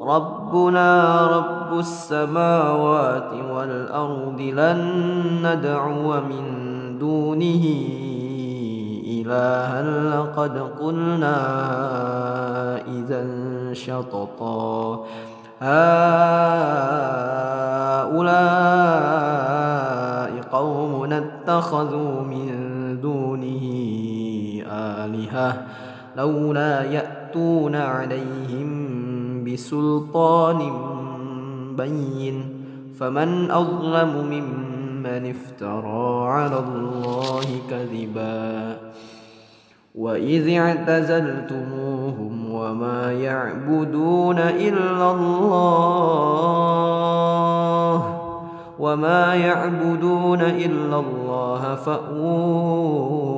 ربنا رب السماوات والأرض لن ندعو من دونه إلها لقد قلنا إذا شططا. هؤلاء قوم اتخذوا من دونه آلهة لولا يأتون عليهم بسلطان بين فمن أظلم ممن افترى على الله كذبا وإذ اعتزلتموهم وما يعبدون إلا الله وما يعبدون إلا الله فأووا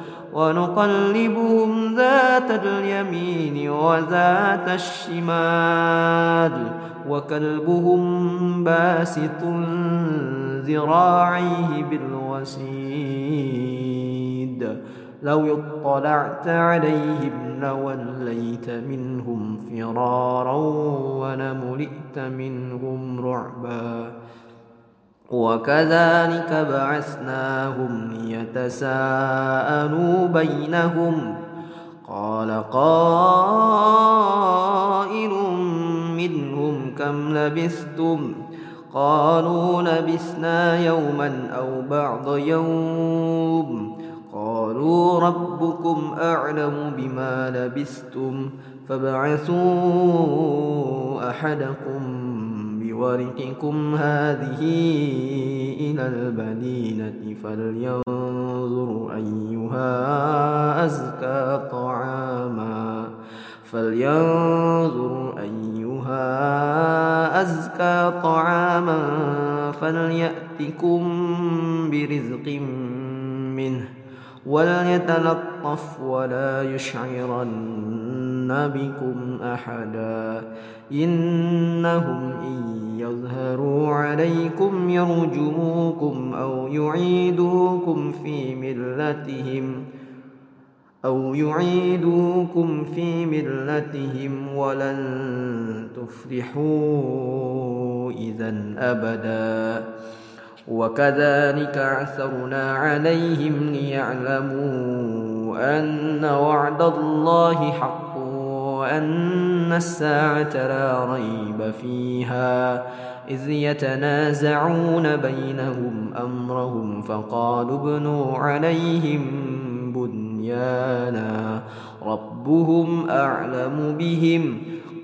ونقلبهم ذات اليمين وذات الشمال وكلبهم باسط ذراعيه بالوسيد. لو اطلعت عليهم لوليت منهم فرارا ولملئت منهم رعبا. وكذلك بعثناهم ليتساءلوا بينهم. قال قائل منهم كم لبثتم؟ قالوا لبثنا يوما أو بعض يوم. قالوا ربكم أعلم بما لبثتم فابعثوا أحدكم بورقكم هذه إلى المدينة فلينظر أيها أزكى طعاما فلينظر أيها أزكى طعاما فليأتكم برزق منه وليتلطف ولا يشعرن بكم أحدا إنهم إن يظهروا عليكم يرجموكم أو يعيدوكم في ملتهم أو يعيدوكم في ملتهم ولن تفلحوا إذا أبدا. وكذلك عثرنا عليهم ليعلموا أن وعد الله حق. وأن الساعة لا ريب فيها إذ يتنازعون بينهم أمرهم فقالوا ابنوا عليهم بنيانا ربهم أعلم بهم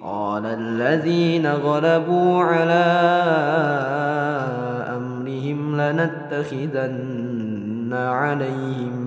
قال الذين غلبوا على أمرهم لنتخذن عليهم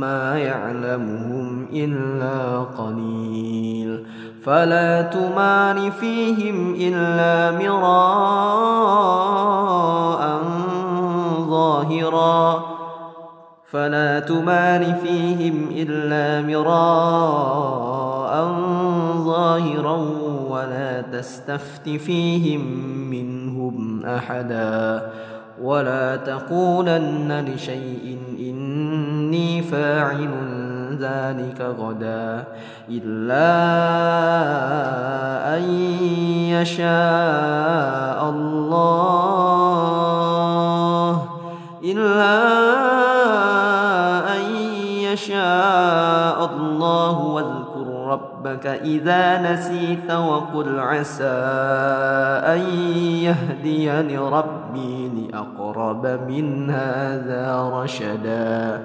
ما يعلمهم إلا قليل. فلا تمار فيهم إلا مراء ظاهرا. فلا تمار فيهم إلا مراء ظاهرا ولا تستفت فيهم منهم أحدا. ولا تقولن لشيء إني فاعل ذلك غدا إلا أن يشاء الله إلا أن يشاء الله. واذكر ربك إذا نسيت وقل عسى أن يهديني ربي لأقرب من هذا رشدا.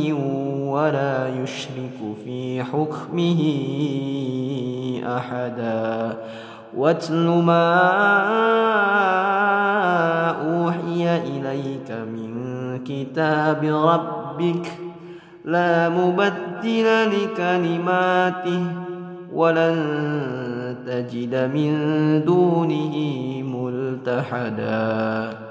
ولا يشرك في حكمه أحدا. واتل ما أوحي إليك من كتاب ربك. لا مبدل لكلماته ولن تجد من دونه ملتحدا.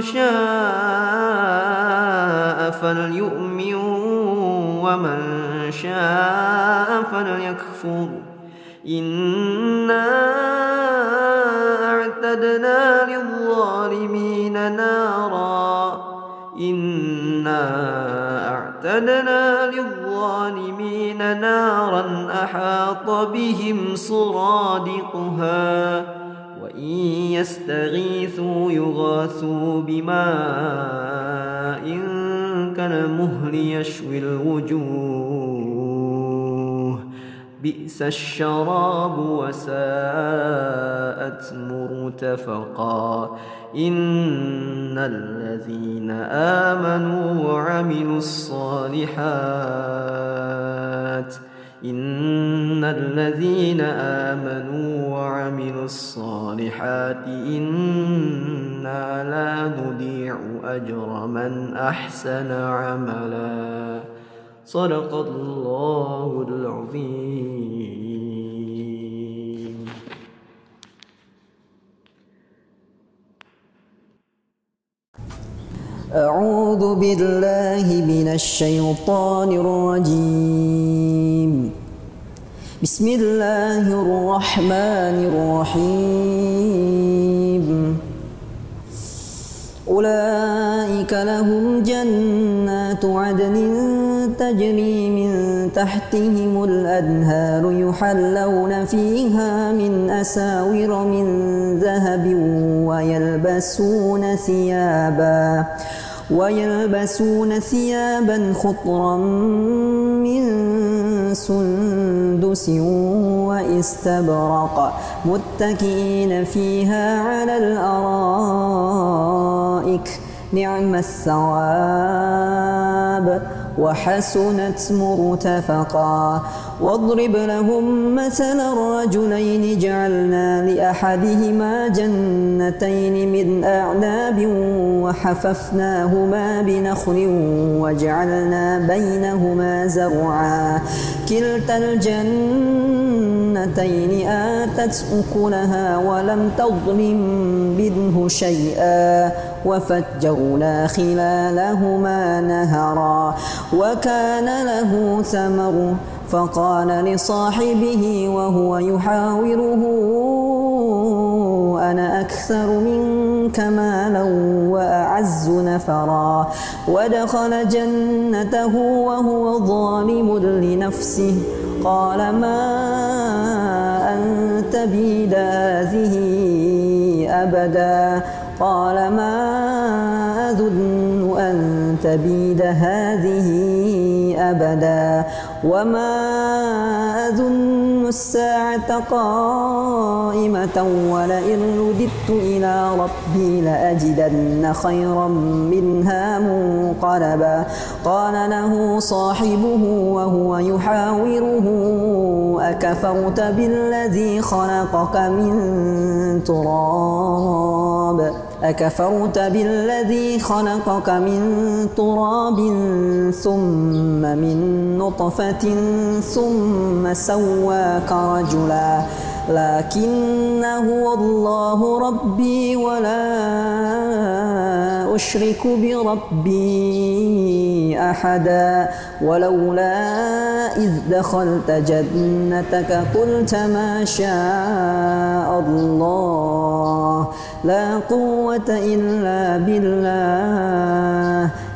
شاء فليؤمن ومن شاء فليكفر. إنا أعتدنا للظالمين نارا. إنا أعتدنا للظالمين نارا أحاط بهم سرادقها وإن يستغيثوا يغاثوا بماء كالمهل يشوي الوجوه. بئس الشراب وساءت مرتفقا. إن الذين آمنوا وعملوا الصالحات إن الذين آمنوا وعملوا الصالحات إنا لا نضيع أجر من أحسن عملا صدق الله العظيم أعوذ بالله من الشيطان الرجيم. بسم الله الرحمن الرحيم. أولئك لهم جنات عدن تجري من تحتهم الأنهار يحلون فيها من أساور من ذهب ويلبسون ثيابا. ويلبسون ثيابا خضرا من سندس واستبرق متكئين فيها على الأرائك. نعم الثواب. وحسنت مرتفقا. واضرب لهم مثل الرجلين جعلنا لأحدهما جنتين من أعناب وحففناهما بنخل وجعلنا بينهما زرعا. كلتا الجنتين آتت أكلها ولم تظلم منه شيئا. وفجرنا خلالهما نهرا وكان له ثمر فقال لصاحبه وهو يحاوره أنا أكثر منك مالا وأعز نفرا ودخل جنته وهو ظالم لنفسه قال ما أنت بيد هذه أبدا قال ما أظن أن تبيد هذه أبدا وما أظن الساعة قائمة ولئن رددت إلى ربي لأجدن خيرا منها منقلبا. قال له صاحبه وهو يحاوره أكفرت بالذي خلقك من تراب؟ أكفرت بالذي خلقك من تراب ثم من نطفة ثم سواك رجلا لكن هو الله ربي ولا أشرك بربي أحدا ولولا إذ دخلت جنتك قلت ما شاء الله لا قوة إلا بالله.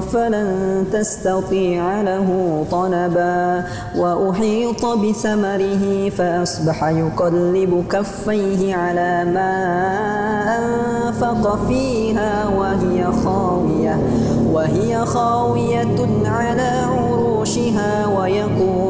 فلن تستطيع له طلبا وأحيط بثمره فأصبح يقلب كفيه على ما أنفق فيها وهي خاوية وهي خاوية على عروشها ويقول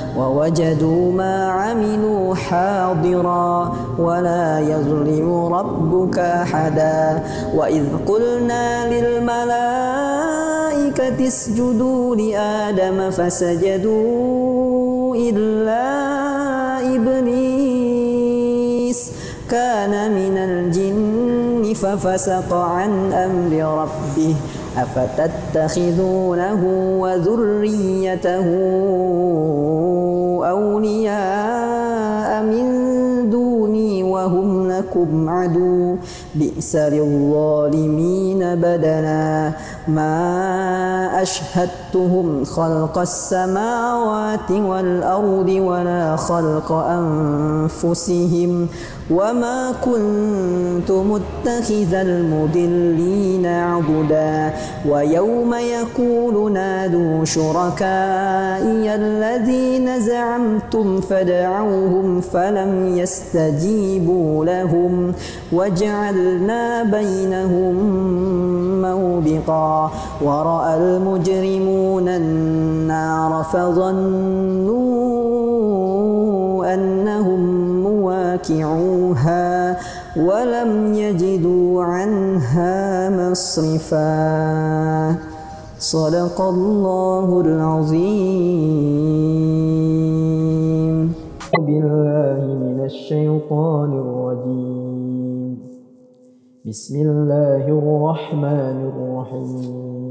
ووجدوا ما عملوا حاضرا ولا يظلم ربك أحدا. وإذ قلنا للملائكة اسجدوا لآدم فسجدوا إلا إبليس كان من الجن ففسق عن أمر ربه. أفتتخذونه وذريته أولياء من دوني وهم لكم عدو؟ بئس للظالمين بدلا ما أشهدتهم خلق السماوات والأرض ولا خلق أنفسهم وما كنت متخذ المدلين عضدا ويوم يقول نادوا شركائي الذين زعمتم فدعوهم فلم يستجيبوا لهم وجعلنا بينهم موبقا ورأى المجرمون النار فظنوا أنهم مواكعوها ولم يجدوا عنها مصرفا. صدق الله العظيم. بالله من الشيطان الرجيم. بسم الله الرحمن الرحيم.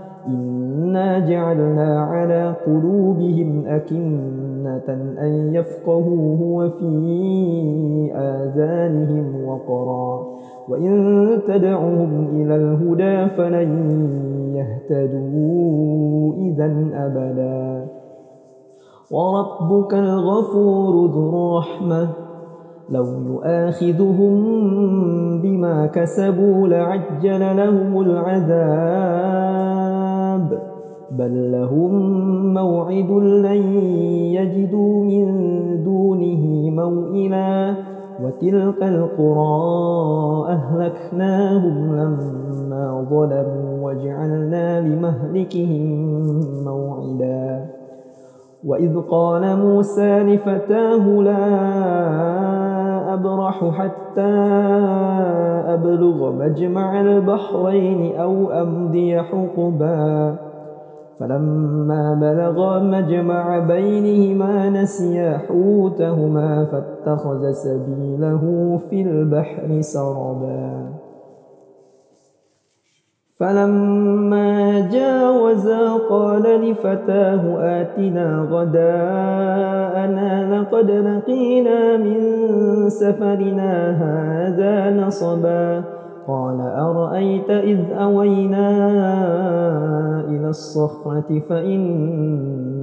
إنا جعلنا على قلوبهم أكنة أن يفقهوه وفي آذانهم وقرا وإن تدعهم إلى الهدى فلن يهتدوا إذا أبدا وربك الغفور ذو الرحمة لو يؤاخذهم بما كسبوا لعجل لهم العذاب بل لهم موعد لن يجدوا من دونه موئلا وتلك القرى أهلكناهم لما ظلموا وجعلنا لمهلكهم موعدا وإذ قال موسى لفتاه لا أبرح حتى أبلغ مجمع البحرين أو أمضي حقبا. فلما بلغا مجمع بينهما نسيا حوتهما فاتخذ سبيله في البحر سربا. فلما جاوزا قال لفتاه آتنا غداءنا لقد لقينا من سفرنا هذا نصبا قال أرأيت إذ أوينا إلى الصخرة فإني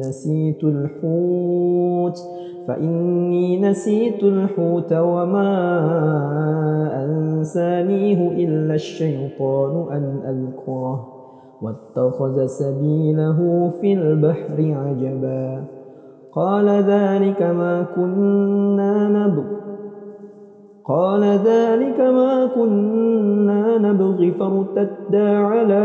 نسيت الحوت فإني نسيت الحوت وما أنسانيه إلا الشيطان أن أذكره واتخذ سبيله في البحر عجبا. قال ذلك ما كنا نبغ قال ذلك ما كنا نبغي فارتدا على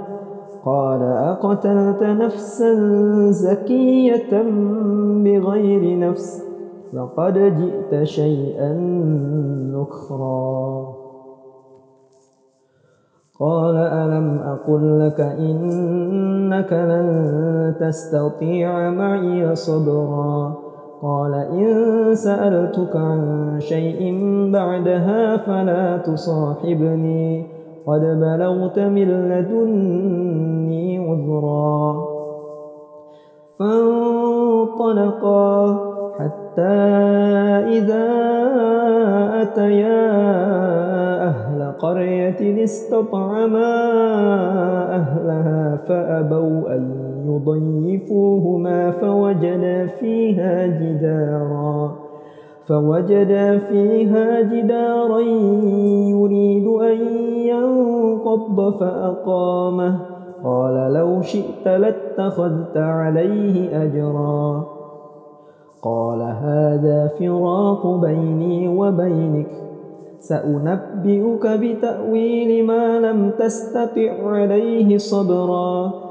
قال أقتلت نفسا زكية بغير نفس لقد جئت شيئا نكرا. قال ألم أقل لك إنك لن تستطيع معي صبرا؟ قال إن سألتك عن شيء بعدها فلا تصاحبني. قد بلغت من لدني عذرا. فانطلقا حتى إذا أتيا أهل قرية استطعما أهلها فأبوا أن ضيفوهما فوجدا فيها جدارا. فوجدا فيها جدارا يريد أن ينقض فأقامه. قال لو شئت لاتخذت عليه أجرا. قال هذا فراق بيني وبينك. سأنبئك بتأويل ما لم تستطع عليه صبرا.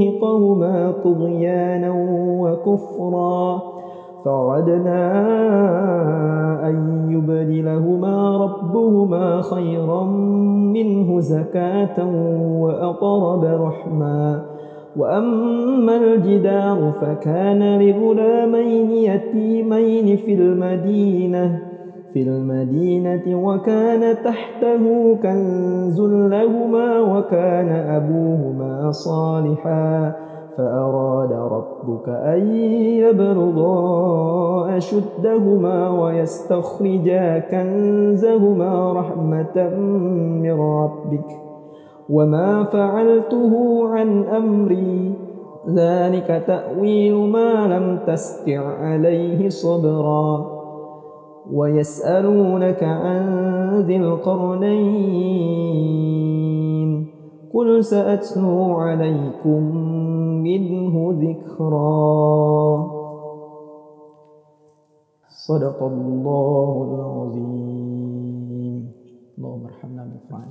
يرهقهما طغيانا وكفرا. فعدنا أن يبدلهما ربهما خيرا منه زكاة وأقرب رحمًا. وأما الجدار فكان لغلامين يتيمين في المدينة في المدينة وكان تحته كنز لهما وكان أبوهما صالحا فأراد ربك أن يبلغا أشدهما ويستخرجا كنزهما رحمة من ربك. وما فعلته عن أمري ذلك تأويل ما لم تستع عليه صبرا. ويسألونك عن ذي القرنين قل سأتلو عليكم منه ذكرا. صدق الله العظيم. اللهم ارحمنا بالقرآن